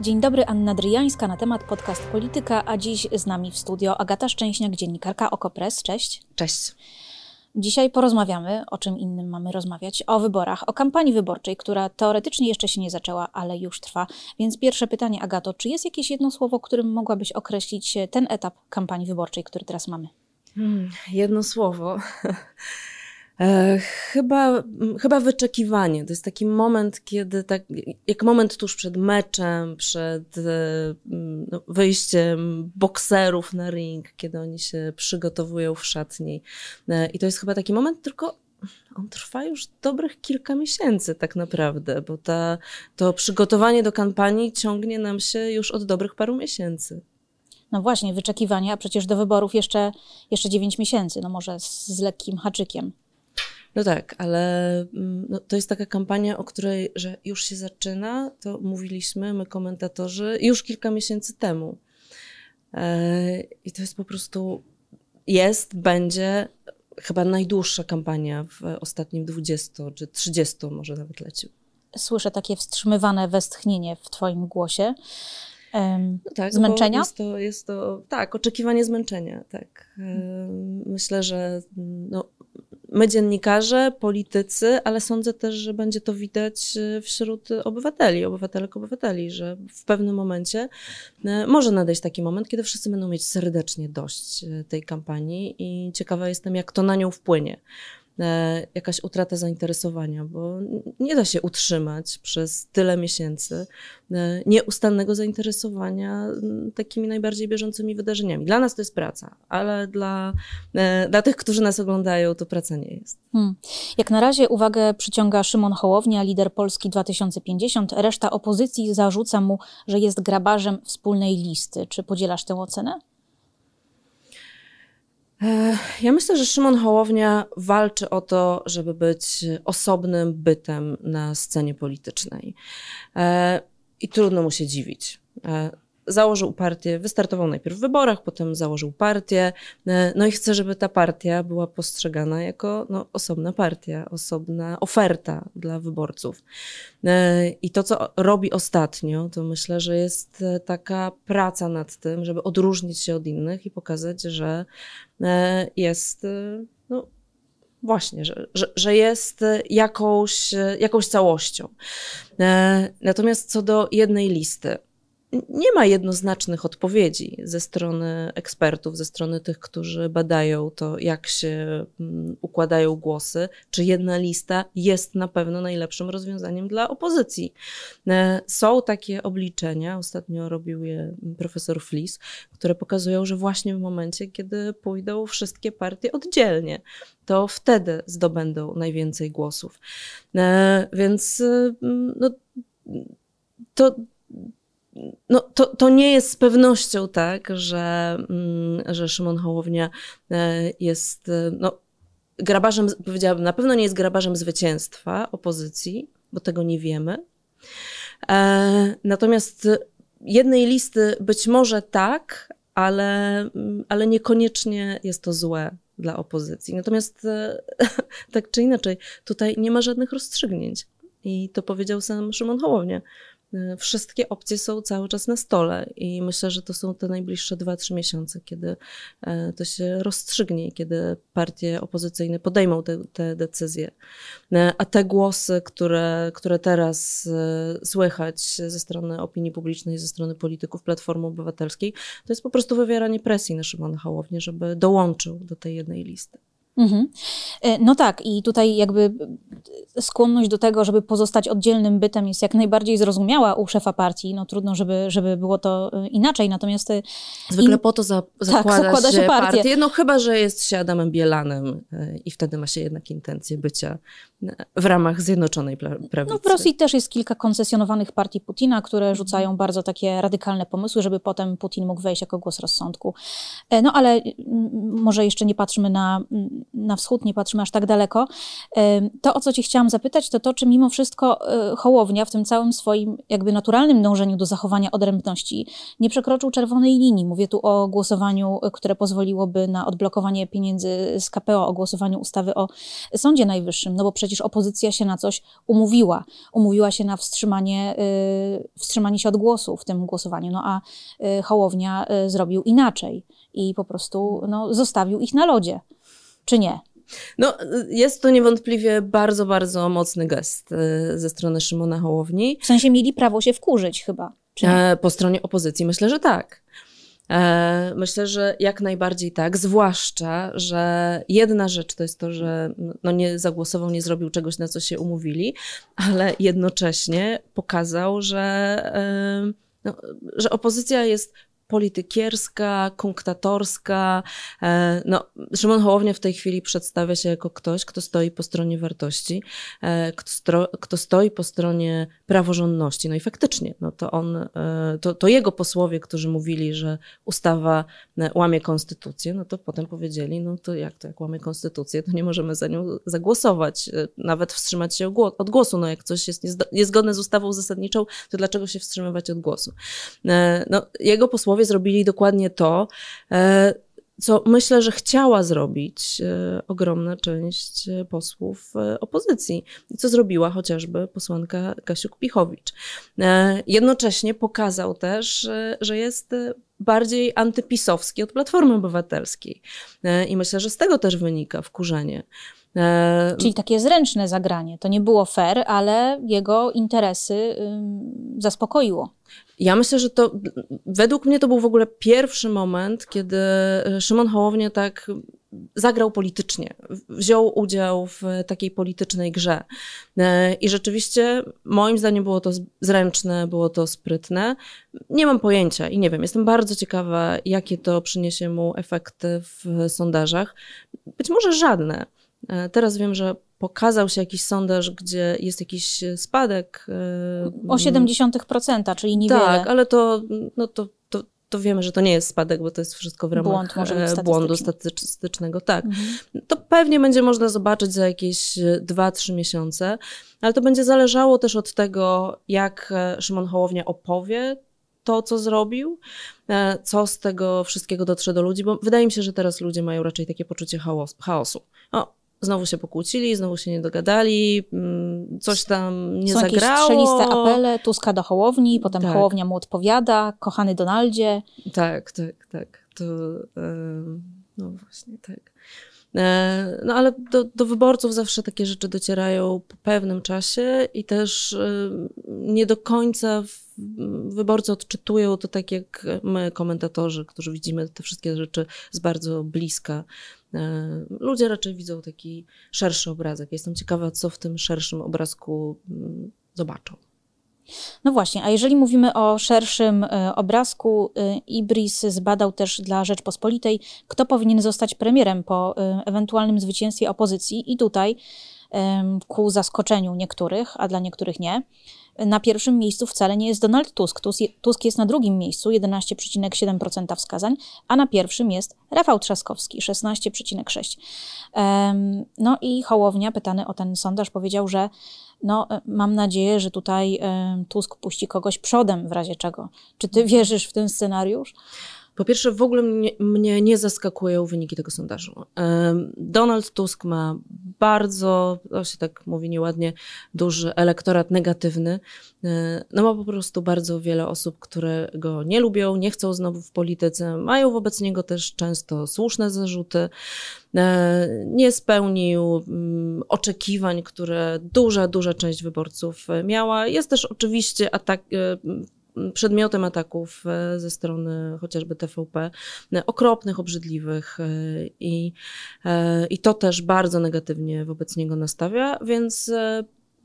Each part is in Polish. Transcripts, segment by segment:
Dzień dobry, Anna Dryjańska na temat podcast Polityka, a dziś z nami w studio Agata Szczęśniak, dziennikarka Okopres. Cześć. Cześć. Dzisiaj porozmawiamy, o czym innym mamy rozmawiać, o wyborach, o kampanii wyborczej, która teoretycznie jeszcze się nie zaczęła, ale już trwa. Więc pierwsze pytanie, Agato, czy jest jakieś jedno słowo, którym mogłabyś określić ten etap kampanii wyborczej, który teraz mamy? Hmm, jedno słowo. E, chyba, chyba wyczekiwanie. To jest taki moment, kiedy tak, jak moment tuż przed meczem, przed e, no, wyjściem bokserów na ring, kiedy oni się przygotowują w szatni. E, I to jest chyba taki moment, tylko on trwa już dobrych kilka miesięcy tak naprawdę, bo ta, to przygotowanie do kampanii ciągnie nam się już od dobrych paru miesięcy. No właśnie, wyczekiwanie, a przecież do wyborów jeszcze, jeszcze 9 miesięcy, no może z, z lekkim haczykiem. No tak, ale mm, no, to jest taka kampania, o której, że już się zaczyna, to mówiliśmy my komentatorzy już kilka miesięcy temu. E, I to jest po prostu, jest, będzie chyba najdłuższa kampania w ostatnim 20 czy 30 może nawet leciu. Słyszę takie wstrzymywane westchnienie w Twoim głosie. Um, no tak, zmęczenia? Jest to, jest to, tak, oczekiwanie zmęczenia, tak. Myślę, że no, my dziennikarze, politycy, ale sądzę też, że będzie to widać e, wśród obywateli, obywatelek, obywateli, że w pewnym momencie e, może nadejść taki moment, kiedy wszyscy będą mieć serdecznie dość e, tej kampanii i ciekawa jestem, jak to na nią wpłynie. E, jakaś utrata zainteresowania, bo nie da się utrzymać przez tyle miesięcy e, nieustannego zainteresowania takimi najbardziej bieżącymi wydarzeniami. Dla nas to jest praca, ale dla, e, dla tych, którzy nas oglądają, to praca nie jest. Hmm. Jak na razie uwagę przyciąga Szymon Hołownia, lider Polski 2050. Reszta opozycji zarzuca mu, że jest grabarzem wspólnej listy. Czy podzielasz tę ocenę? Ja myślę, że Szymon Hołownia walczy o to, żeby być osobnym bytem na scenie politycznej. I trudno mu się dziwić. Założył partię, wystartował najpierw w wyborach, potem założył partię, e, no i chce, żeby ta partia była postrzegana jako no, osobna partia, osobna oferta dla wyborców. E, I to, co robi ostatnio, to myślę, że jest e, taka praca nad tym, żeby odróżnić się od innych i pokazać, że jest no, Właśnie, że, że, że, jest jakąś, jakąś całością. Natomiast co do jednej listy, nie ma jednoznacznych odpowiedzi ze strony ekspertów, ze strony tych, którzy badają to, jak się mm, układają głosy, czy jedna lista jest na pewno najlepszym rozwiązaniem dla opozycji. E, są takie obliczenia, ostatnio robił je profesor Flis, które pokazują, że właśnie w momencie, kiedy pójdą wszystkie partie oddzielnie, to wtedy zdobędą najwięcej głosów. E, więc mm, no, to no, to, to nie jest z pewnością tak, że, mm, że Szymon Hołownia e, jest e, no, grabarzem, powiedziałabym, na pewno nie jest grabarzem zwycięstwa opozycji, bo tego nie wiemy. E, natomiast jednej listy być może tak, ale, mm, ale niekoniecznie jest to złe dla opozycji. Natomiast tak czy inaczej, tutaj nie ma żadnych rozstrzygnięć. I to powiedział sam Szymon Hołownia. Y, wszystkie opcje są cały czas na stole i myślę, że to są te najbliższe 2-3 miesiące, kiedy e, to się rozstrzygnie, kiedy partie opozycyjne podejmą te, te decyzje. E, a te głosy, które, które teraz e, słychać ze strony opinii publicznej, ze strony polityków Platformy Obywatelskiej, to jest po prostu wywieranie presji na Szymona Hołownię, żeby dołączył do tej jednej listy. Mhm. E, no tak, i tutaj jakby skłonność do tego, żeby pozostać oddzielnym bytem jest jak najbardziej zrozumiała u szefa partii. No trudno, żeby, żeby było to e, inaczej, natomiast... E, Zwykle in... po to za, zakłada, tak, zakłada się, się partię. partię. No chyba, że jest się Adamem Bielanem i wtedy ma się jednak intencję bycia w ramach Zjednoczonej Prawicy. No w Rosji też jest kilka koncesjonowanych partii Putina, które rzucają bardzo takie radykalne pomysły, żeby potem Putin mógł wejść jako głos rozsądku. No ale może jeszcze nie patrzymy na na wschód nie patrzymy aż tak daleko. To, o co ci chciałam zapytać, to to, czy mimo wszystko e, Hołownia w tym całym swoim jakby naturalnym dążeniu do zachowania odrębności nie przekroczył czerwonej linii. Mówię tu o głosowaniu, e, które pozwoliłoby na odblokowanie pieniędzy z KPO, o głosowaniu ustawy o Sądzie Najwyższym, no bo przecież przecież opozycja się na coś umówiła. Umówiła się na wstrzymanie, wstrzymanie się od głosu w tym głosowaniu, no a Hołownia zrobił inaczej i po prostu no, zostawił ich na lodzie. Czy nie? No, jest to niewątpliwie bardzo, bardzo mocny gest ze strony Szymona Hołowni. W sensie mieli prawo się wkurzyć chyba. E, po stronie opozycji myślę, że tak. E, myślę, że jak najbardziej tak, zwłaszcza, że jedna rzecz to jest to, że no nie zagłosował, nie zrobił czegoś, na co się umówili, ale jednocześnie pokazał, że, no, że opozycja jest politykierska, kunktatorska. E, no, Szymon Hołownia w tej chwili przedstawia się jako ktoś, kto stoi po stronie wartości, e, kto, kto stoi po stronie praworządności. No i faktycznie, no to on, e, to, to jego posłowie, którzy mówili, że ustawa łamie konstytucję, no to potem powiedzieli, no to jak to, jak łamie konstytucję, to nie możemy za nią zagłosować, nawet wstrzymać się od głosu. No jak coś jest niezgodne z ustawą zasadniczą, to dlaczego się wstrzymywać od głosu? No, jego posłowie zrobili dokładnie to, e, co myślę, że chciała zrobić e, ogromna część e, posłów opozycji i co zrobiła chociażby posłanka Kasiuk-Pichowicz. Jednocześnie pokazał też, że jest bardziej antypisowski od Platformy Obywatelskiej. I myślę, że z tego też wynika wkurzenie. Czyli takie zręczne zagranie. To nie było fair, ale jego interesy zaspokoiło. Ja myślę, że to według mnie to był w ogóle pierwszy moment, kiedy Szymon Hołownia tak zagrał politycznie, wziął udział w takiej politycznej grze. E, I rzeczywiście moim zdaniem było to zręczne, było to sprytne. Nie mam pojęcia i nie wiem, jestem bardzo ciekawa, jakie to przyniesie mu efekty w sondażach. Być może żadne. E, teraz wiem, że pokazał się jakiś sondaż, gdzie jest jakiś spadek. E, o 0,7%, czyli niewiele. Tak, ale to, no to, to, to wiemy, że to nie jest spadek, bo to jest wszystko w ramach Błąd e, błądu statystycznego. Tak. Mhm. To pewnie będzie można zobaczyć za jakieś 2-3 miesiące, ale to będzie zależało też od tego, jak Szymon Hołownia opowie to, co zrobił, co z tego wszystkiego dotrze do ludzi, bo wydaje mi się, że teraz ludzie mają raczej takie poczucie chaosu. O, Znowu się pokłócili, znowu się nie dogadali, mm, coś tam nie Są zagrało. Jakieś strzeliste apele Tuska do Hołowni, potem tak. Hołownia mu odpowiada, kochany Donaldzie. Tak, tak, tak. To, no właśnie, tak. E, no ale do, do, wyborców zawsze takie rzeczy docierają po pewnym czasie i też nie do końca wyborcy odczytują to tak jak my, komentatorzy, którzy widzimy te wszystkie rzeczy z bardzo bliska. E, ludzie raczej widzą taki szerszy obrazek. Jestem ciekawa, co w tym szerszym obrazku mm, zobaczą. No właśnie, a jeżeli mówimy o szerszym e, obrazku, e, Ibris zbadał też dla Rzeczpospolitej, kto powinien zostać premierem po ewentualnym zwycięstwie opozycji, i tutaj ku zaskoczeniu niektórych, a dla niektórych nie, na pierwszym miejscu wcale nie jest Donald Tusk. Tusk jest na drugim miejscu, 11,7% wskazań, a na pierwszym jest Rafał Trzaskowski, 16,6%. No i Hołownia, pytany o ten sondaż, powiedział, że no, e, mam nadzieję, że tutaj Tusk puści kogoś przodem w razie czego. Czy ty wierzysz w ten scenariusz? Po pierwsze, w ogóle mnie, mnie, nie zaskakują wyniki tego sondażu. Donald Tusk ma bardzo, to się tak mówi nieładnie, duży elektorat negatywny. E, no ma po prostu bardzo wiele osób, które go nie lubią, nie chcą znowu w polityce, mają wobec niego też często słuszne zarzuty. E, nie spełnił mm, oczekiwań, które duża, duża część wyborców miała. Jest też oczywiście atak, e, przedmiotem ataków e, ze strony chociażby TVP, e, okropnych, obrzydliwych e, i, i to też bardzo negatywnie wobec niego nastawia, więc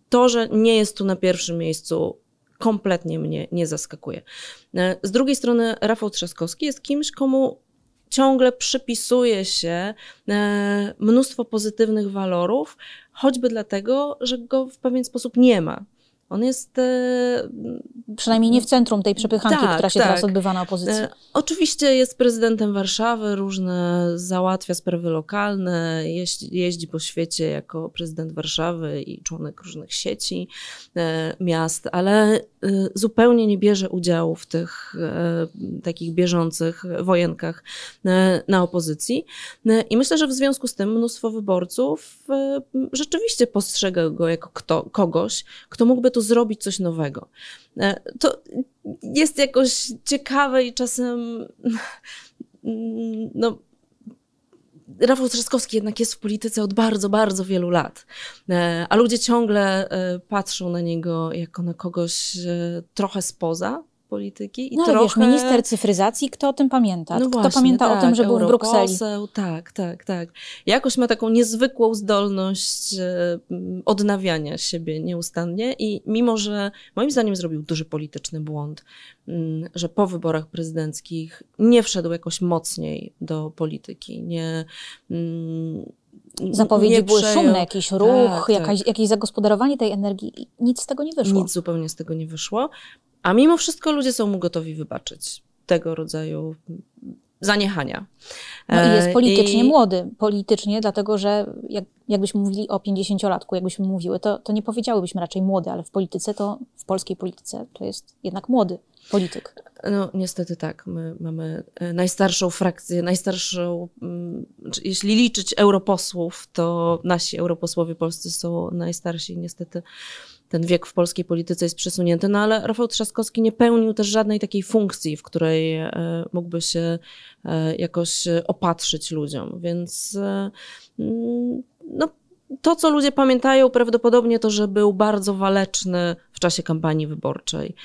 to, że nie jest tu na pierwszym miejscu, kompletnie mnie nie zaskakuje. Z drugiej strony Rafał Trzaskowski jest kimś, komu ciągle przypisuje się mnóstwo pozytywnych walorów, choćby dlatego, że go w pewien sposób nie ma. On jest. E, Przynajmniej nie w centrum tej przepychanki, tak, która się tak. teraz odbywa na opozycji. E, oczywiście jest prezydentem Warszawy, różne załatwia sprawy lokalne, jeździ, jeździ po świecie jako prezydent Warszawy i członek różnych sieci e, miast, ale zupełnie nie bierze udziału w tych takich bieżących wojenkach na opozycji. I myślę, że w związku z tym mnóstwo wyborców rzeczywiście postrzega go jako kto, kogoś, kto mógłby tu zrobić coś nowego. To jest jakoś ciekawe i czasem no, Rafał Trzaskowski jednak jest w polityce od bardzo, bardzo wielu lat, e, a ludzie ciągle e, patrzą na niego jako na kogoś e, trochę spoza polityki. I no, trochę... wiesz, minister cyfryzacji, kto o tym pamięta? No kto właśnie, pamięta tak, o tym, tak, że był w Brukseli? Tak, tak, tak. Jakoś ma taką niezwykłą zdolność odnawiania siebie nieustannie i mimo, że moim zdaniem zrobił duży polityczny błąd, mm, że po wyborach prezydenckich nie wszedł jakoś mocniej do polityki, nie mm, Zapowiedzi były szumne, jakiś ruch, tak, jakaś, tak. jakieś zagospodarowanie tej energii. Nic z tego nie wyszło. Nic zupełnie z tego nie wyszło. A mimo wszystko ludzie są mu gotowi wybaczyć tego rodzaju zaniechania. No i jest e, politycznie I... młody. Politycznie, dlatego że jak, jakbyśmy mówili o 50-latku, jakbyśmy mówiły, to, to nie powiedziałybyśmy raczej młody, ale w polityce to, w polskiej polityce to jest jednak młody polityk. No niestety tak. My mamy e, najstarszą frakcję, najstarszą, mm, jeśli liczyć europosłów, to nasi europosłowie polscy są najstarsi niestety ten wiek w polskiej polityce jest przesunięty, no ale Rafał Trzaskowski nie pełnił też żadnej takiej funkcji, w której e, mógłby się e, jakoś opatrzyć ludziom, więc e, mm, no, to, co ludzie pamiętają prawdopodobnie to, że był bardzo waleczny w czasie kampanii wyborczej.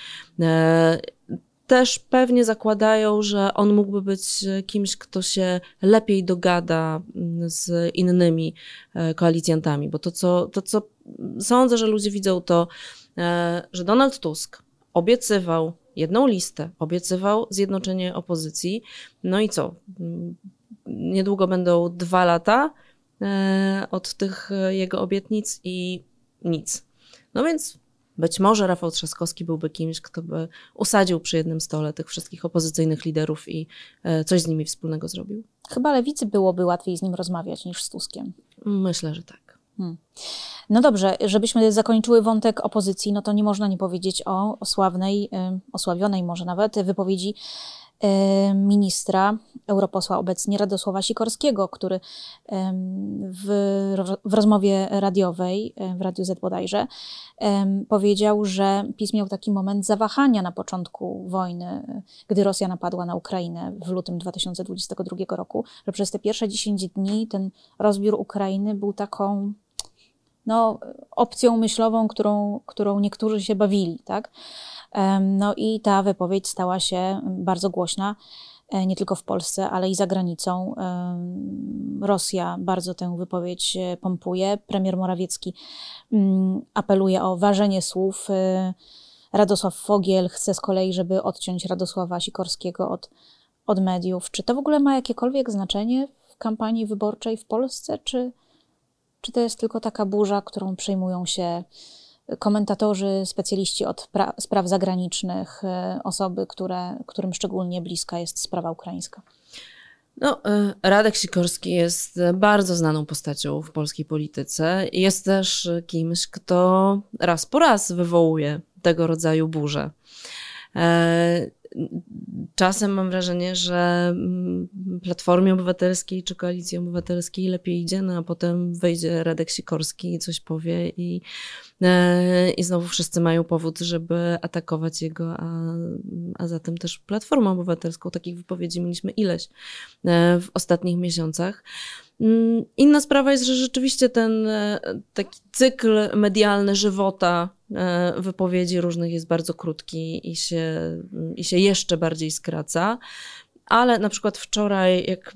Też pewnie zakładają, że on mógłby być kimś, kto się lepiej dogada mm, z innymi e, koalicjantami, bo to co, to, co sądzę, że ludzie widzą, to, e, że Donald Tusk obiecywał jedną listę, obiecywał zjednoczenie opozycji. No i co? Mm, niedługo będą dwa lata e, od tych jego obietnic i nic. No więc być może Rafał Trzaskowski byłby kimś, kto by usadził przy jednym stole tych wszystkich opozycyjnych liderów i e, coś z nimi wspólnego zrobił. Chyba lewicy byłoby łatwiej z nim rozmawiać niż z Tuskiem. Myślę, że tak. Hmm. No dobrze, żebyśmy zakończyły wątek opozycji, no to nie można nie powiedzieć o, o sławnej, osławionej może nawet wypowiedzi ministra, europosła obecnie Radosława Sikorskiego, który w, w rozmowie radiowej, w Radiu Z bodajże, powiedział, że PiS miał taki moment zawahania na początku wojny, gdy Rosja napadła na Ukrainę w lutym 2022 roku, że przez te pierwsze 10 dni ten rozbiór Ukrainy był taką no, opcją myślową, którą, którą niektórzy się bawili, tak? No i ta wypowiedź stała się bardzo głośna e, nie tylko w Polsce, ale i za granicą. Rosja bardzo tę wypowiedź e, pompuje. Premier Morawiecki mm, apeluje o ważenie słów. E, Radosław Fogiel chce z kolei, żeby odciąć Radosława Sikorskiego od, od mediów. Czy to w ogóle ma jakiekolwiek znaczenie w kampanii wyborczej w Polsce, czy, czy to jest tylko taka burza, którą przejmują się komentatorzy, specjaliści od spraw zagranicznych, e, osoby, które, którym szczególnie bliska jest sprawa ukraińska? No, e, Radek Sikorski jest bardzo znaną postacią w polskiej polityce. Jest też kimś, kto raz po raz wywołuje tego rodzaju burze. Czasem mam wrażenie, że mm, Platformie Obywatelskiej czy Koalicji Obywatelskiej lepiej idzie, no a potem wejdzie Radek Sikorski i coś powie i, e, i znowu wszyscy mają powód, żeby atakować jego, a, a zatem też Platformę Obywatelską. Takich wypowiedzi mieliśmy ileś e, w ostatnich miesiącach. Mm, inna sprawa jest, że rzeczywiście ten e, taki cykl medialny żywota wypowiedzi różnych jest bardzo krótki i się, i się jeszcze bardziej skraca. Ale na przykład wczoraj, jak,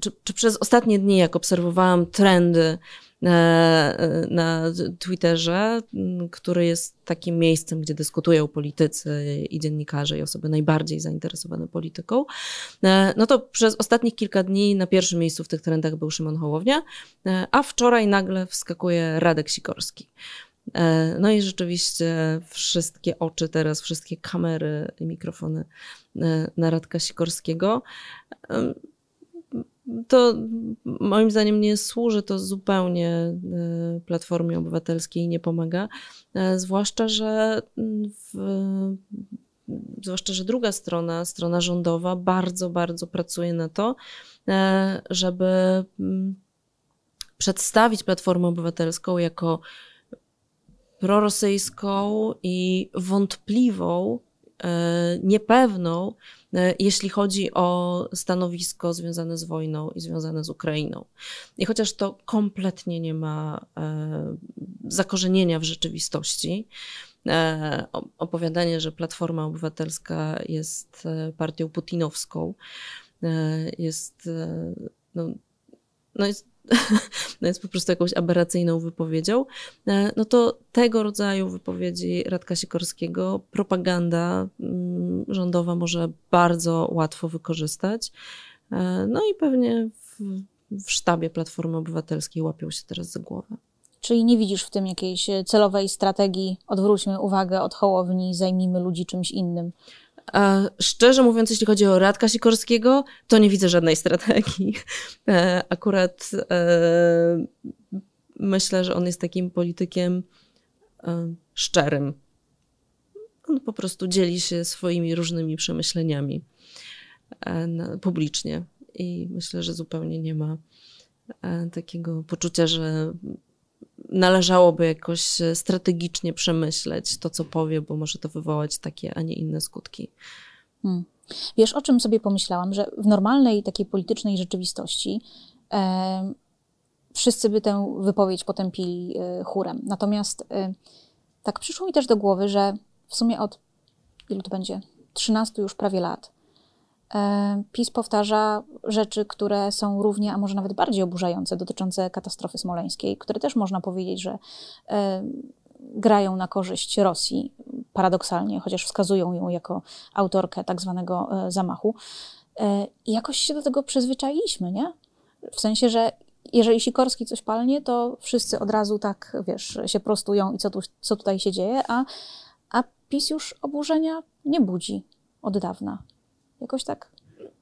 czy, czy przez ostatnie dni, jak obserwowałam trendy na Twitterze, który jest takim miejscem, gdzie dyskutują politycy i dziennikarze i osoby najbardziej zainteresowane polityką. E, no to przez ostatnich kilka dni na pierwszym miejscu w tych trendach był Szymon Hołownia, e, a wczoraj nagle wskakuje Radek Sikorski. E, no i rzeczywiście wszystkie oczy teraz, wszystkie kamery i mikrofony na Radka Sikorskiego to moim zdaniem nie służy to zupełnie e, Platformie Obywatelskiej, nie pomaga. E, zwłaszcza, że w, zwłaszcza, że druga strona, strona rządowa, bardzo, bardzo pracuje na to, e, żeby mm, przedstawić Platformę Obywatelską jako prorosyjską i wątpliwą, niepewną E, jeśli chodzi o stanowisko związane z wojną i związane z Ukrainą. I chociaż to kompletnie nie ma e, zakorzenienia w rzeczywistości, e, opowiadanie, że Platforma Obywatelska jest partią putinowską, jest, no, no jest no jest po prostu jakąś aberracyjną wypowiedzią, e, no to tego rodzaju wypowiedzi Radka Sikorskiego propaganda mm, rządowa może bardzo łatwo wykorzystać. E, no i pewnie w, w sztabie Platformy Obywatelskiej łapią się teraz za głowę. Czyli nie widzisz w tym jakiejś celowej strategii, odwróćmy uwagę od Hołowni, zajmijmy ludzi czymś innym? Szczerze mówiąc, jeśli chodzi o Radka Sikorskiego, to nie widzę żadnej strategii. E, akurat e, myślę, że on jest takim politykiem e, szczerym. On po prostu dzieli się swoimi różnymi przemyśleniami publicznie i myślę, że zupełnie nie ma takiego poczucia, że należałoby jakoś e, strategicznie przemyśleć to, co powie, bo może to wywołać takie, a nie inne skutki. Hmm. Wiesz, o czym sobie pomyślałam, że w normalnej takiej politycznej rzeczywistości e, wszyscy by tę wypowiedź potępili e, chórem. Natomiast e, tak przyszło mi też do głowy, że w sumie od ilu to będzie? 13 już prawie lat PiS powtarza rzeczy, które są równie, a może nawet bardziej oburzające, dotyczące katastrofy smoleńskiej, które też można powiedzieć, że e, grają na korzyść Rosji, paradoksalnie, chociaż wskazują ją jako autorkę tak zwanego e, zamachu. I jakoś się do tego przyzwyczailiśmy, nie? W sensie, że jeżeli Sikorski coś palnie, to wszyscy od razu tak, wiesz, się prostują i co, tu, co tutaj się dzieje, a, a PiS już oburzenia nie budzi od dawna. Jakoś tak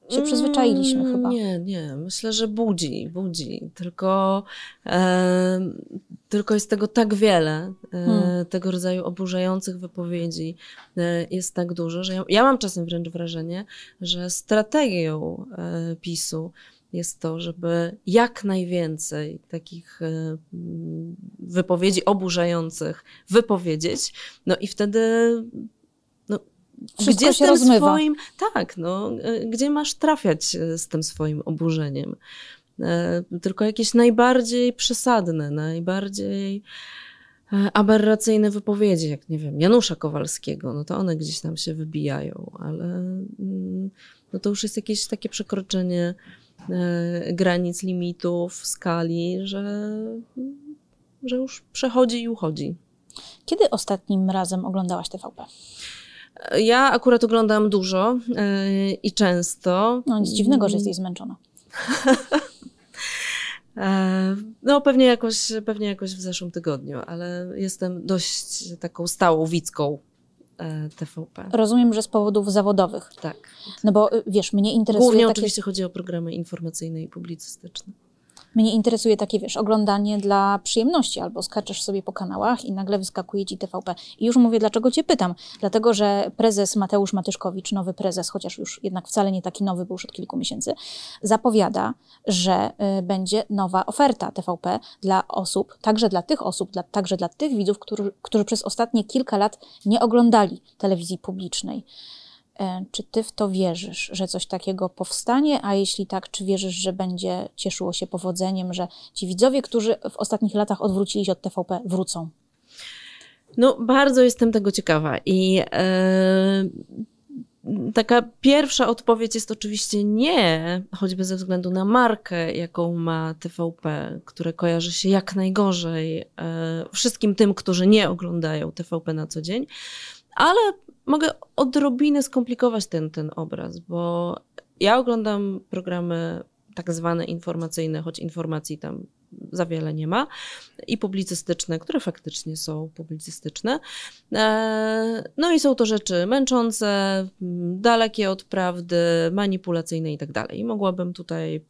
się przyzwyczailiśmy mm, chyba. Nie, nie. Myślę, że budzi, budzi. Tylko, e, tylko jest tego tak wiele, e, hmm. tego rodzaju oburzających wypowiedzi e, jest tak dużo, że ja, ja, mam czasem wręcz wrażenie, że strategią e, PiSu jest to, żeby jak najwięcej takich e, wypowiedzi oburzających wypowiedzieć, no i wtedy wszystko gdzie się rozmywa. Swoim, tak, no, e, gdzie masz trafiać e, z tym swoim oburzeniem? E, tylko jakieś najbardziej przesadne, najbardziej aberracyjne wypowiedzi, jak nie wiem, Janusza Kowalskiego, no to one gdzieś tam się wybijają, ale mm, no to już jest jakieś takie przekroczenie granic, limitów, skali, że, że już przechodzi i uchodzi. Kiedy ostatnim razem oglądałaś TVP? Ja akurat oglądam dużo yy, i często. No nic dziwnego, że jesteś zmęczona. E, no, pewnie jakoś, pewnie jakoś w zeszłym tygodniu, ale jestem dość taką stałą widzką e, TVP. Rozumiem, że z powodów zawodowych. Tak. No bo wiesz, mnie interesuje. Głównie takie... oczywiście chodzi o programy informacyjne i publicystyczne. Mnie interesuje takie, wiesz, oglądanie dla przyjemności, albo skaczesz sobie po kanałach i nagle wyskakuje ci TVP. I już mówię, dlaczego cię pytam. Dlatego, że prezes Mateusz Matyszkowicz, nowy prezes, chociaż już jednak wcale nie taki nowy, był już od kilku miesięcy, zapowiada, że y, będzie nowa oferta TVP dla osób, także dla tych osób, dla, także dla tych widzów, którzy, którzy przez ostatnie kilka lat nie oglądali telewizji publicznej. E, czy ty w to wierzysz, że coś takiego powstanie? A jeśli tak, czy wierzysz, że będzie cieszyło się powodzeniem, że ci widzowie, którzy w ostatnich latach odwrócili się od TVP, wrócą? No, bardzo jestem tego ciekawa i. E, taka pierwsza odpowiedź jest oczywiście nie, choćby ze względu na markę, jaką ma TVP, które kojarzy się jak najgorzej e, wszystkim tym, którzy nie oglądają TVP na co dzień, ale mogę odrobinę skomplikować ten, ten obraz, bo ja oglądam programy tak zwane informacyjne, choć informacji tam za wiele nie ma, i publicystyczne, które faktycznie są publicystyczne. E, no i są to rzeczy męczące, dalekie od prawdy, manipulacyjne i tak dalej. I mogłabym tutaj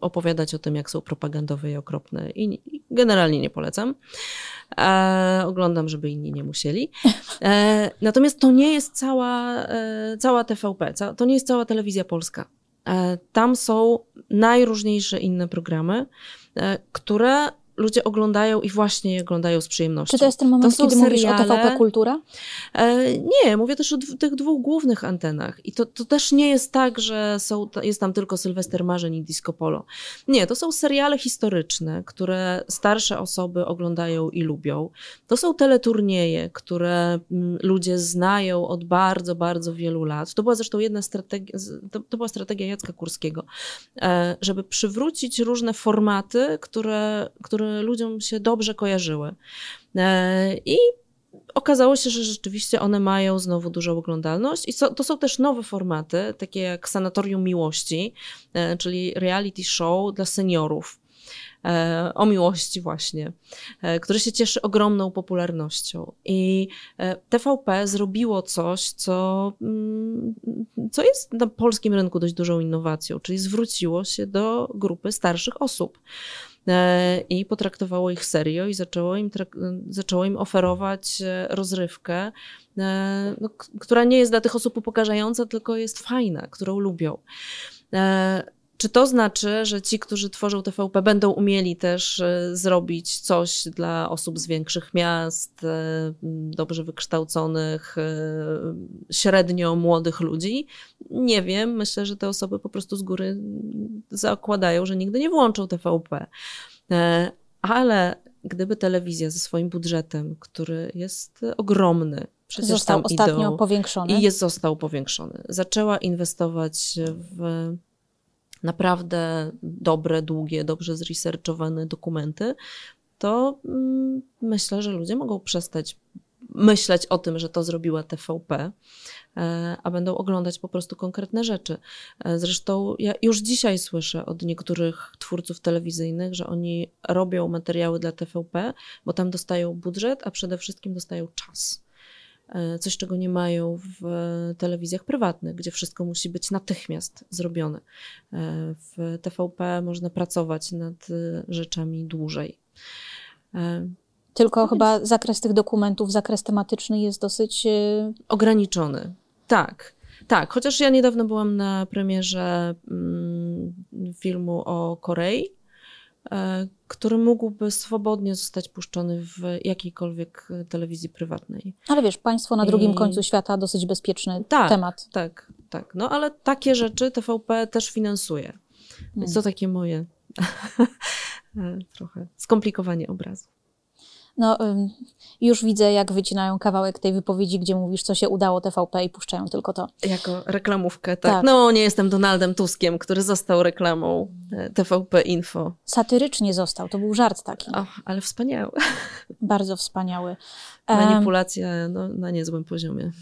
opowiadać o tym, jak są propagandowe i okropne i generalnie nie polecam. E, oglądam, żeby inni nie musieli. E, natomiast to nie jest cała, cała TVP, to nie jest cała telewizja polska. Tam są najróżniejsze inne programy, które ludzie oglądają i właśnie je oglądają z przyjemnością. Czy to jest ten moment, kiedy seriale... mówisz o TVP Kultura? E, nie, mówię też o tych dwóch głównych antenach. I to, to też nie jest tak, że są, jest tam tylko Sylwester Marzeń i Disco Polo. Nie, to są seriale historyczne, które starsze osoby oglądają i lubią. To są teleturnieje, które mm, ludzie znają od bardzo, bardzo wielu lat. To była zresztą jedna strategia, to, to była strategia Jacka Kurskiego, e, żeby przywrócić różne formaty, które, które ludziom się dobrze kojarzyły. E, I okazało się, że rzeczywiście one mają znowu dużą oglądalność i to są też nowe formaty, takie jak Sanatorium Miłości, e, czyli reality show dla seniorów. E, o miłości właśnie, który się cieszy ogromną popularnością. I TVP zrobiło coś, co, mm, co jest na polskim rynku dość dużą innowacją, czyli zwróciło się do grupy starszych osób. E, i potraktowało ich serio i zaczęło im, zaczęło im oferować e, rozrywkę, e, no, która nie jest dla tych osób upokarzająca, tylko jest fajna, którą lubią. Czy to znaczy, że ci, którzy tworzą TVP, będą umieli też e, zrobić coś dla osób z większych miast, e, dobrze wykształconych, e, średnio młodych ludzi? Nie wiem. Myślę, że te osoby po prostu z góry zakładają, że nigdy nie włączą TVP. Ale gdyby telewizja ze swoim budżetem, który jest ogromny, przecież został ostatnio powiększony. I jest został powiększony. Zaczęła inwestować w naprawdę dobre, długie, dobrze zresearchowane dokumenty, to mm, myślę, że ludzie mogą przestać myśleć o tym, że to zrobiła TVP, e, a będą oglądać po prostu konkretne rzeczy. E, zresztą ja już dzisiaj słyszę od niektórych twórców telewizyjnych, że oni robią materiały dla TVP, bo tam dostają budżet, a przede wszystkim dostają czas. E, coś, czego nie mają w telewizjach prywatnych, gdzie wszystko musi być natychmiast zrobione. E, w TVP można pracować nad e, rzeczami dłużej. Tylko no chyba zakres tych dokumentów, zakres tematyczny jest dosyć ograniczony. Tak. Tak, chociaż ja niedawno byłam na premierze mm, filmu o Korei który mógłby swobodnie zostać puszczony w jakiejkolwiek telewizji prywatnej. Ale wiesz, państwo na drugim I... końcu świata dosyć bezpieczny tak, temat. Tak, tak. No ale takie rzeczy TVP też finansuje. Więc hmm. to takie moje e, trochę skomplikowanie obrazu. No, już widzę, jak wycinają kawałek tej wypowiedzi, gdzie mówisz, co się udało TVP i puszczają tylko to. Jako reklamówkę, tak. tak. No, nie jestem Donaldem Tuskiem, który został reklamą e, TVP Info. Satyrycznie został, to był żart taki. O, ale wspaniały. Bardzo wspaniały. Manipulacja no, na niezłym poziomie.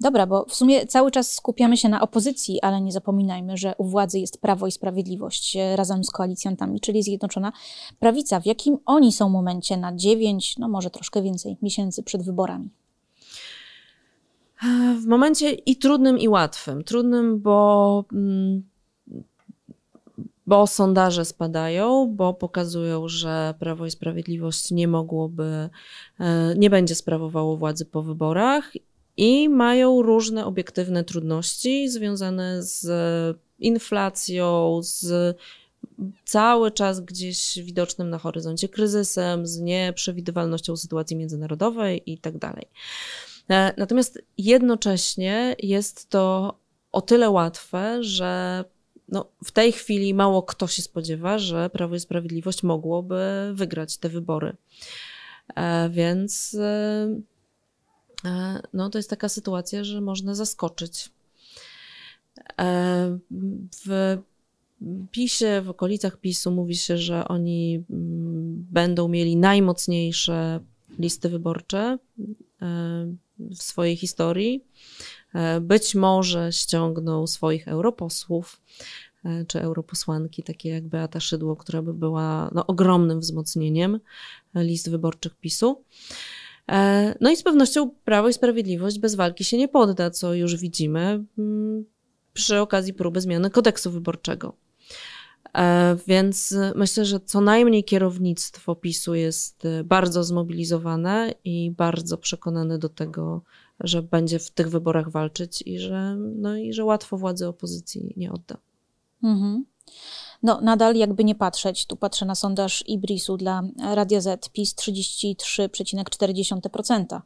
Dobra, bo w sumie cały czas skupiamy się na opozycji, ale nie zapominajmy, że u władzy jest Prawo i Sprawiedliwość e, razem z koalicjantami, czyli Zjednoczona Prawica. W jakim oni są momencie na dziewięć, no może troszkę więcej miesięcy przed wyborami? W momencie i trudnym, i łatwym. Trudnym, bo, mm, bo sondaże spadają, bo pokazują, że Prawo i Sprawiedliwość nie mogłoby, e, nie będzie sprawowało władzy po wyborach i mają różne obiektywne trudności związane z inflacją, z cały czas gdzieś widocznym na horyzoncie kryzysem, z nieprzewidywalnością sytuacji międzynarodowej i tak dalej. E, natomiast jednocześnie jest to o tyle łatwe, że no, w tej chwili mało kto się spodziewa, że Prawo i Sprawiedliwość mogłoby wygrać te wybory. E, więc e, no to jest taka sytuacja, że można zaskoczyć. E, w PiSie, w okolicach PiSu mówi się, że oni mm, będą mieli najmocniejsze listy wyborcze e, w swojej historii. Być może ściągną swoich europosłów. e, czy europosłanki, takie jak Beata Szydło, która by była no, ogromnym wzmocnieniem list wyborczych PiSu. No i z pewnością Prawo i Sprawiedliwość bez walki się nie podda, co już widzimy mm, przy okazji próby zmiany kodeksu wyborczego. E, więc myślę, że co najmniej kierownictwo PiSu jest e, bardzo zmobilizowane i bardzo przekonane do tego, że będzie w tych wyborach walczyć i że, no i że łatwo władzy opozycji nie odda. Mhm. No, nadal jakby nie patrzeć, tu patrzę na sondaż Ibrisu dla Radia Z, PiS 33,4%.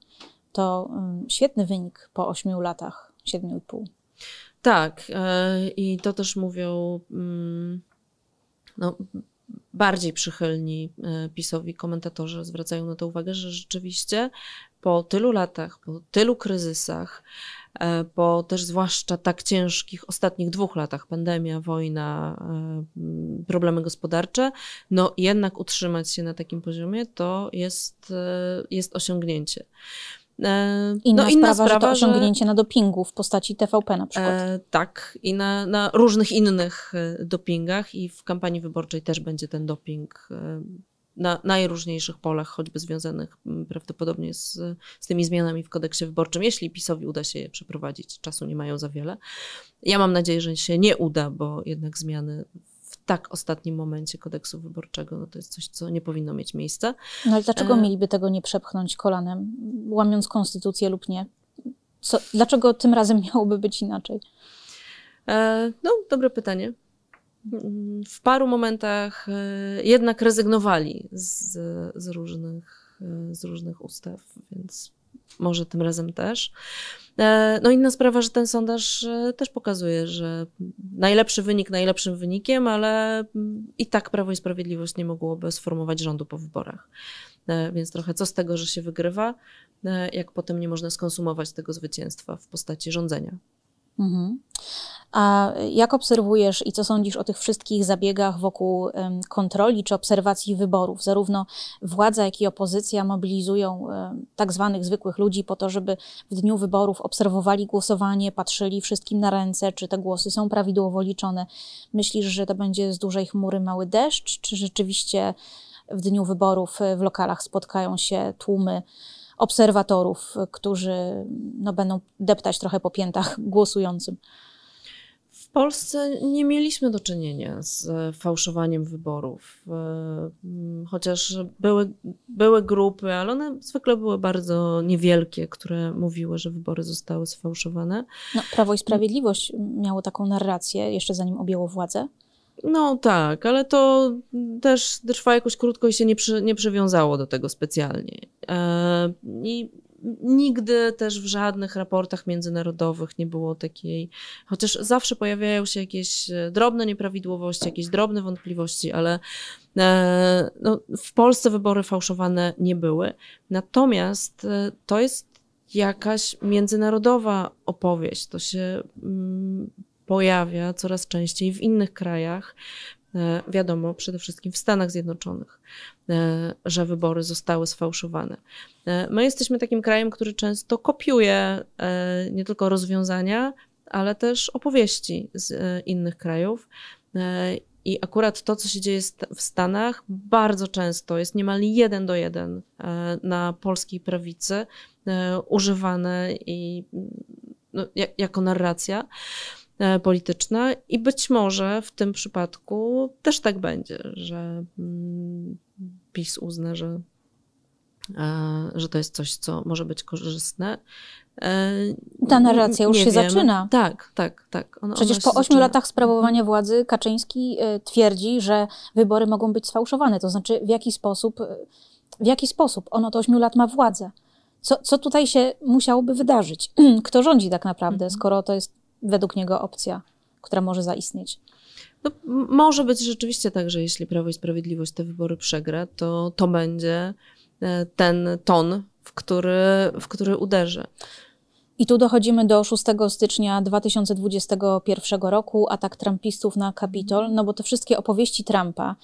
To um, świetny wynik po 8 latach, 7,5. Tak, e, i to też mówią mm, no, bardziej przychylni e, PiSowi komentatorzy zwracają na to uwagę, że rzeczywiście po tylu latach, po tylu kryzysach, e, po też zwłaszcza tak ciężkich ostatnich dwóch latach, pandemia, wojna, problemy gospodarcze, no jednak utrzymać się na takim poziomie to jest, jest osiągnięcie. E, inna, no, inna sprawa, sprawa, że to osiągnięcie że, na dopingu w postaci TVP na przykład. E, tak, i na, na, różnych innych e, dopingach i w kampanii wyborczej też będzie ten doping e, na najróżniejszych polach, choćby związanych prawdopodobnie z, z tymi zmianami w kodeksie wyborczym, jeśli PiSowi uda się je przeprowadzić. Czasu nie mają za wiele. Ja mam nadzieję, że się nie uda, bo jednak zmiany tak ostatnim momencie kodeksu wyborczego. No to jest coś, co nie powinno mieć miejsca. No ale dlaczego e... mieliby tego nie przepchnąć kolanem, łamiąc konstytucję lub nie? Co, dlaczego tym razem miałoby być inaczej? E, no, dobre pytanie. W paru momentach e, jednak rezygnowali z, z, różnych, z różnych ustaw, więc może tym razem też. E, no inna sprawa, że ten sondaż e, też pokazuje, że najlepszy wynik najlepszym wynikiem, ale mm, i tak Prawo i Sprawiedliwość nie mogłoby sformować rządu po wyborach. E, więc trochę co z tego, że się wygrywa, jak potem nie można skonsumować tego zwycięstwa w postaci rządzenia. Mhm. A jak obserwujesz i co sądzisz o tych wszystkich zabiegach wokół kontroli czy obserwacji wyborów? Zarówno władza, jak i opozycja mobilizują tak zwanych zwykłych ludzi po to, żeby w dniu wyborów obserwowali głosowanie, patrzyli wszystkim na ręce, czy te głosy są prawidłowo liczone. Myślisz, że to będzie z dużej chmury mały deszcz, czy rzeczywiście w dniu wyborów w lokalach spotkają się tłumy? Obserwatorów, którzy no, będą deptać trochę po piętach głosującym. W Polsce nie mieliśmy do czynienia z fałszowaniem wyborów, e, chociaż były, były grupy, ale one zwykle były bardzo niewielkie, które mówiły, że wybory zostały sfałszowane. No, Prawo i Sprawiedliwość miało taką narrację, jeszcze zanim objęło władzę. No tak, ale to też trwa jakoś krótko i się nie, przy, nie przywiązało do tego specjalnie. E, I nigdy też w żadnych raportach międzynarodowych nie było takiej, chociaż zawsze pojawiają się jakieś e, drobne nieprawidłowości, jakieś drobne wątpliwości, ale e, no, w Polsce wybory fałszowane nie były. Natomiast to jest jakaś międzynarodowa opowieść. To się mm, pojawia coraz częściej w innych krajach, e, wiadomo, przede wszystkim w Stanach Zjednoczonych, e, że wybory zostały sfałszowane. E, my jesteśmy takim krajem, który często kopiuje nie tylko rozwiązania, ale też opowieści z innych krajów. I akurat to, co się dzieje w Stanach, bardzo często jest niemal jeden do jeden na polskiej prawicy używane i no, jako narracja. E, polityczna i być może w tym przypadku też tak będzie, że mm, PiS uzna, że, e, że to jest coś, co może być korzystne. E, Ta narracja już się wiemy. zaczyna. Tak, tak, tak. Ona, Przecież ona po ośmiu latach sprawowania władzy Kaczyński twierdzi, że wybory mogą być sfałszowane. To znaczy, w jaki sposób, w jaki sposób on od ośmiu lat ma władzę? Co, co tutaj się musiałoby wydarzyć? Kto rządzi tak naprawdę, mhm. skoro to jest według niego opcja, która może zaistnieć. No, może być rzeczywiście tak, że jeśli Prawo i Sprawiedliwość te wybory przegra, to to będzie e, ten ton, w który, w który uderzy. I tu dochodzimy do 6 stycznia 2021 roku, atak trumpistów na Capitol, no bo te wszystkie opowieści Trumpa,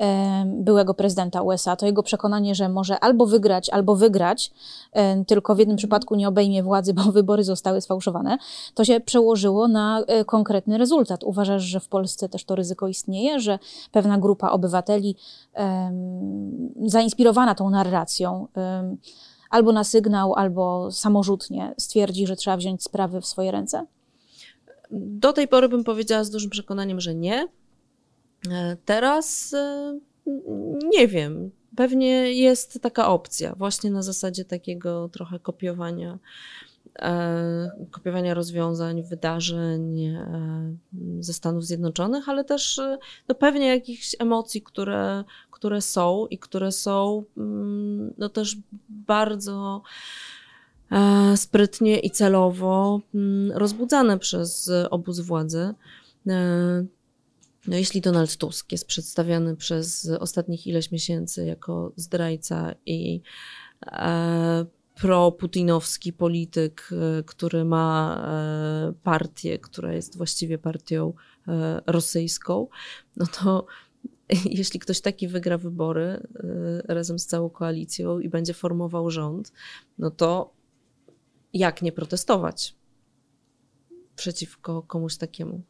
e, byłego prezydenta USA, to jego przekonanie, że może albo wygrać, albo wygrać, e, tylko w jednym przypadku nie obejmie władzy, bo wybory zostały sfałszowane, to się przełożyło na e, konkretny rezultat. Uważasz, że w Polsce też to ryzyko istnieje, że pewna grupa obywateli zainspirowana tą narracją, albo na sygnał, albo samorzutnie stwierdzi, że trzeba wziąć sprawy w swoje ręce? Do tej pory bym powiedziała z dużym przekonaniem, że nie. E, teraz e, nie wiem. Pewnie jest taka opcja, właśnie na zasadzie takiego trochę kopiowania kopiowania rozwiązań, wydarzeń e, ze Stanów Zjednoczonych, ale też e, no pewnie jakichś emocji, które, które są i które są mm, no też bardzo sprytnie i celowo mm, rozbudzane przez obóz władzy. No jeśli Donald Tusk jest przedstawiany przez ostatnich ileś miesięcy jako zdrajca i proputinowski polityk, e, który ma e, partię, która jest właściwie partią e, rosyjską, no to jeśli ktoś taki wygra wybory razem z całą koalicją i będzie formował rząd, no to jak nie protestować przeciwko komuś takiemu?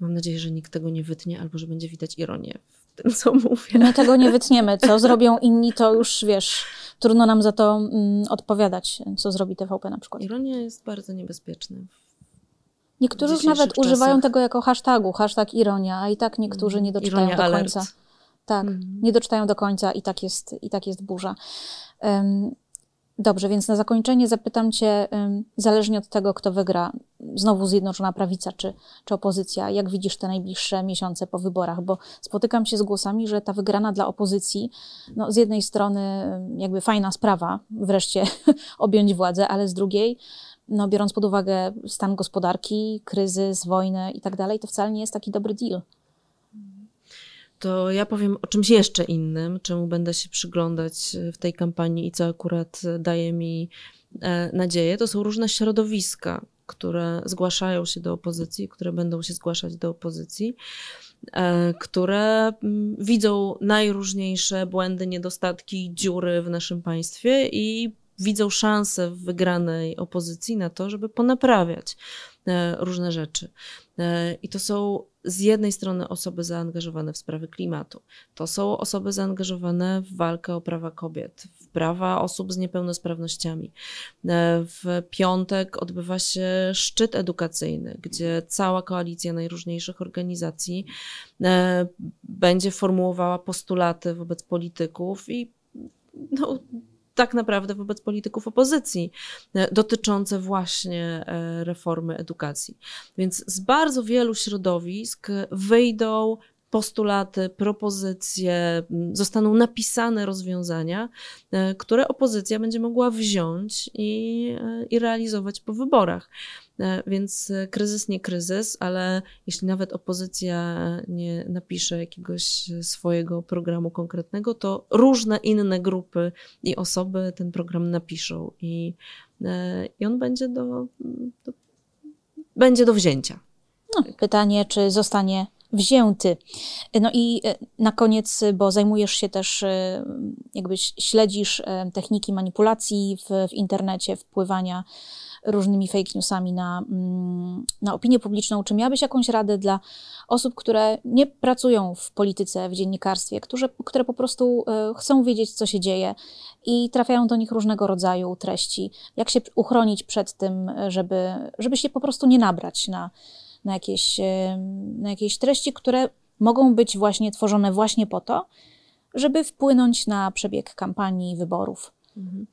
Mam nadzieję, że nikt tego nie wytnie, albo że będzie widać ironię tym, co mówię. My tego nie wytniemy. Co zrobią inni, to już wiesz, trudno nam za to mm, odpowiadać, co zrobi TVP na przykład. Ironia jest bardzo niebezpieczna. Niektórzy już nawet czasach. używają tego jako hashtagu, hashtag ironia, a i tak niektórzy nie doczytają ironia do alert. końca. Tak, mm. nie doczytają do końca i tak jest, i tak jest burza. Um, Dobrze, więc na zakończenie zapytam Cię, zależnie od tego, kto wygra, znowu Zjednoczona Prawica czy, czy opozycja, jak widzisz te najbliższe miesiące po wyborach? Bo spotykam się z głosami, że ta wygrana dla opozycji, no z jednej strony jakby fajna sprawa, wreszcie objąć władzę, ale z drugiej, no biorąc pod uwagę stan gospodarki, kryzys, wojnę i tak dalej, to wcale nie jest taki dobry deal to ja powiem o czymś jeszcze innym, czemu będę się przyglądać w tej kampanii i co akurat daje mi e, nadzieję. To są różne środowiska, które zgłaszają się do opozycji, które będą się zgłaszać do opozycji, e, które mm, widzą najróżniejsze błędy, niedostatki, dziury w naszym państwie i widzą szansę w wygranej opozycji na to, żeby ponaprawiać e, różne rzeczy. I to są z jednej strony osoby zaangażowane w sprawy klimatu, to są osoby zaangażowane w walkę o prawa kobiet, w prawa osób z niepełnosprawnościami. E, w piątek odbywa się szczyt edukacyjny, gdzie cała koalicja najróżniejszych organizacji e, będzie formułowała postulaty wobec polityków i no, tak naprawdę wobec polityków opozycji e, dotyczące właśnie e, reformy edukacji. Więc z bardzo wielu środowisk wyjdą postulaty, propozycje, zostaną napisane rozwiązania, e, które opozycja będzie mogła wziąć i, i realizować po wyborach. E, więc kryzys nie kryzys, ale jeśli nawet opozycja nie napisze jakiegoś swojego programu konkretnego, to różne inne grupy i osoby ten program napiszą i, e, i on będzie do, do będzie do wzięcia. No, pytanie, czy zostanie wzięty. No i e, na koniec, bo zajmujesz się też, jakby śledzisz techniki manipulacji w, w internecie, wpływania różnymi fake newsami na, mm, na opinię publiczną. Czy miałabyś jakąś radę dla osób, które nie pracują w polityce, w dziennikarstwie, którzy, które po prostu e, chcą wiedzieć, co się dzieje i trafiają do nich różnego rodzaju treści? Jak się uchronić przed tym, żeby, żeby się po prostu nie nabrać na, na, jakieś, na jakieś treści, które mogą być właśnie tworzone właśnie po to, żeby wpłynąć na przebieg kampanii wyborów? Mhm.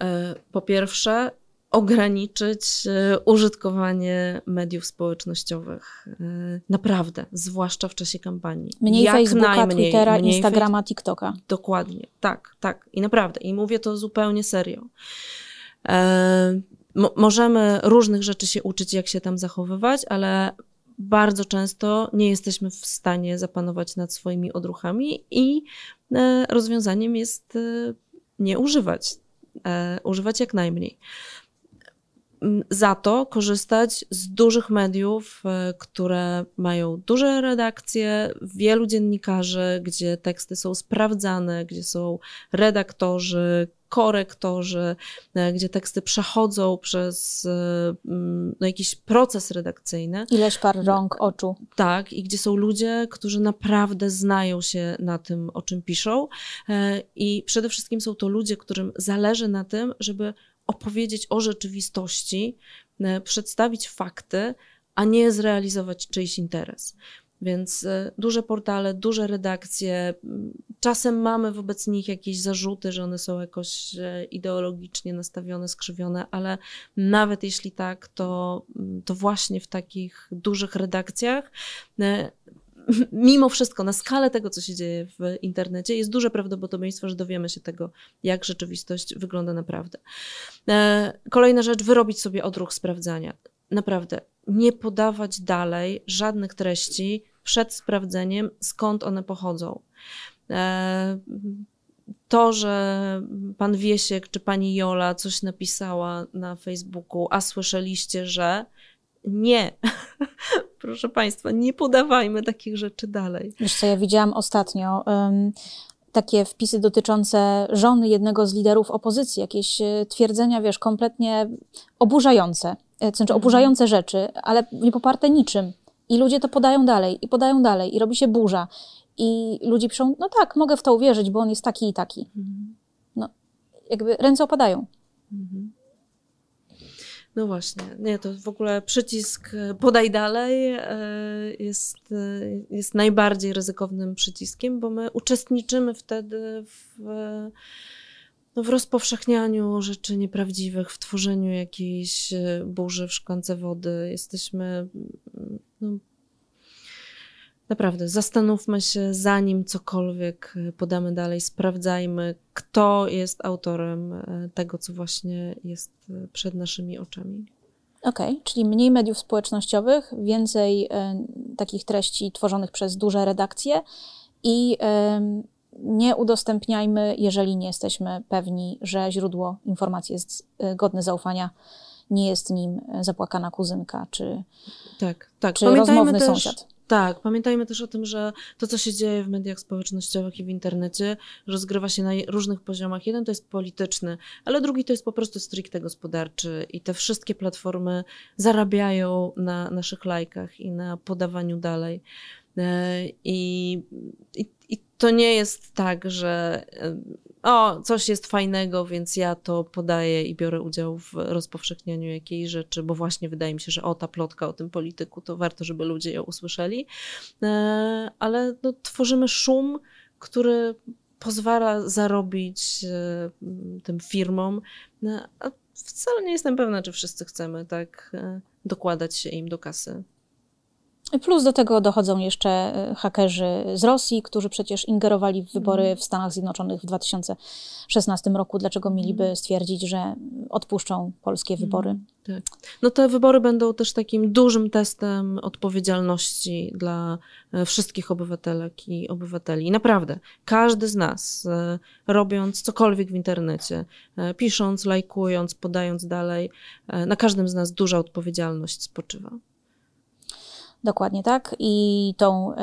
E, po pierwsze, ograniczyć e, użytkowanie mediów społecznościowych. E, naprawdę, zwłaszcza w czasie kampanii. Mniej Jak Facebooka, najmniej, Twittera, mniej Instagrama, TikToka. Dokładnie, tak, tak. I naprawdę, i mówię to zupełnie serio. E, możemy różnych rzeczy się uczyć, jak się tam zachowywać, ale bardzo często nie jesteśmy w stanie zapanować nad swoimi odruchami i rozwiązaniem jest nie używać. Używać jak najmniej za to korzystać z dużych mediów, e, które mają duże redakcje, wielu dziennikarzy, gdzie teksty są sprawdzane, gdzie są redaktorzy, korektorzy, e, gdzie teksty przechodzą przez e, no, jakiś proces redakcyjny. Ileś par rąk, oczu. Tak, i gdzie są ludzie, którzy naprawdę znają się na tym, o czym piszą. I przede wszystkim są to ludzie, którym zależy na tym, żeby opowiedzieć o rzeczywistości, e, przedstawić fakty, a nie zrealizować czyjś interes. Więc e, duże portale, duże redakcje, czasem mamy wobec nich jakieś zarzuty, że one są jakoś e, ideologicznie nastawione, skrzywione, ale nawet jeśli tak, to, to właśnie w takich dużych redakcjach mimo wszystko, na skalę tego, co się dzieje w internecie, jest duże prawdopodobieństwo, że dowiemy się tego, jak rzeczywistość wygląda naprawdę. E, kolejna rzecz, wyrobić sobie odruch sprawdzania. Naprawdę, nie podawać dalej żadnych treści przed sprawdzeniem, skąd one pochodzą. E, to, że pan Wiesiek czy pani Jola coś napisała na Facebooku, a słyszeliście, że nie. Proszę Państwa, nie podawajmy takich rzeczy dalej. Wiesz co, ja widziałam ostatnio um, takie wpisy dotyczące żony jednego z liderów opozycji, jakieś e, twierdzenia, wiesz, kompletnie oburzające, e, znaczy oburzające mhm. rzeczy, ale nie poparte niczym. I ludzie to podają dalej, i podają dalej, i robi się burza. I ludzie piszą, no tak, mogę w to uwierzyć, bo on jest taki i taki. No, jakby ręce opadają. Mhm. No właśnie, nie, to w ogóle przycisk e, podaj dalej e, jest, e, jest najbardziej ryzykownym przyciskiem, bo my uczestniczymy wtedy w, no, w rozpowszechnianiu rzeczy nieprawdziwych, w tworzeniu jakiejś burzy w szklance wody. Jesteśmy no, Naprawdę, zastanówmy się, zanim cokolwiek e, podamy dalej, sprawdzajmy, kto jest autorem e, tego, co właśnie jest e, przed naszymi oczami. Okej, okay, czyli mniej mediów społecznościowych, więcej y, takich treści tworzonych przez duże redakcje i y, nie udostępniajmy, jeżeli nie jesteśmy pewni, że źródło informacji jest y, godne zaufania, nie jest nim zapłakana kuzynka czy, tak, tak. czy rozmowny też... sąsiad. Tak, pamiętajmy też o tym, że to, co się dzieje w mediach społecznościowych i w internecie, rozgrywa się na różnych poziomach. Jeden to jest polityczny, ale drugi to jest po prostu stricte gospodarczy i te wszystkie platformy zarabiają na naszych lajkach i na podawaniu dalej. E, I, i, i to nie jest tak, że o, coś jest fajnego, więc ja to podaję i biorę udział w rozpowszechnianiu jakiejś rzeczy, bo właśnie wydaje mi się, że o, ta plotka o tym polityku, to warto, żeby ludzie ją usłyszeli. E, ale no, tworzymy szum, który pozwala zarobić e, tym firmom, e, a wcale nie jestem pewna, czy wszyscy chcemy tak dokładać się im do kasy. Plus do tego dochodzą jeszcze e, hakerzy z Rosji, którzy przecież ingerowali w wybory mhm. w Stanach Zjednoczonych w 2016 roku. Dlaczego mieliby mhm. stwierdzić, że odpuszczą polskie mhm. wybory? Tak. No te wybory będą też takim dużym testem odpowiedzialności dla e, wszystkich obywatelek i obywateli. I naprawdę, każdy z nas, e, robiąc cokolwiek w internecie, pisząc, lajkując, podając dalej, na każdym z nas duża odpowiedzialność spoczywa. Dokładnie tak. I tą y,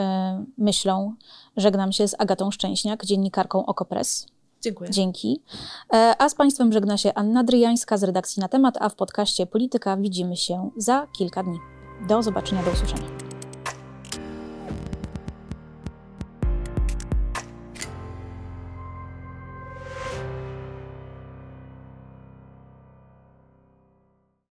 myślą żegnam się z Agatą Szczęśniak, dziennikarką Okopres. Dziękuję. Dzięki. E, a z Państwem żegna się Anna Dryjańska z redakcji na temat, a w podcaście Polityka widzimy się za kilka dni. Do zobaczenia, do usłyszenia.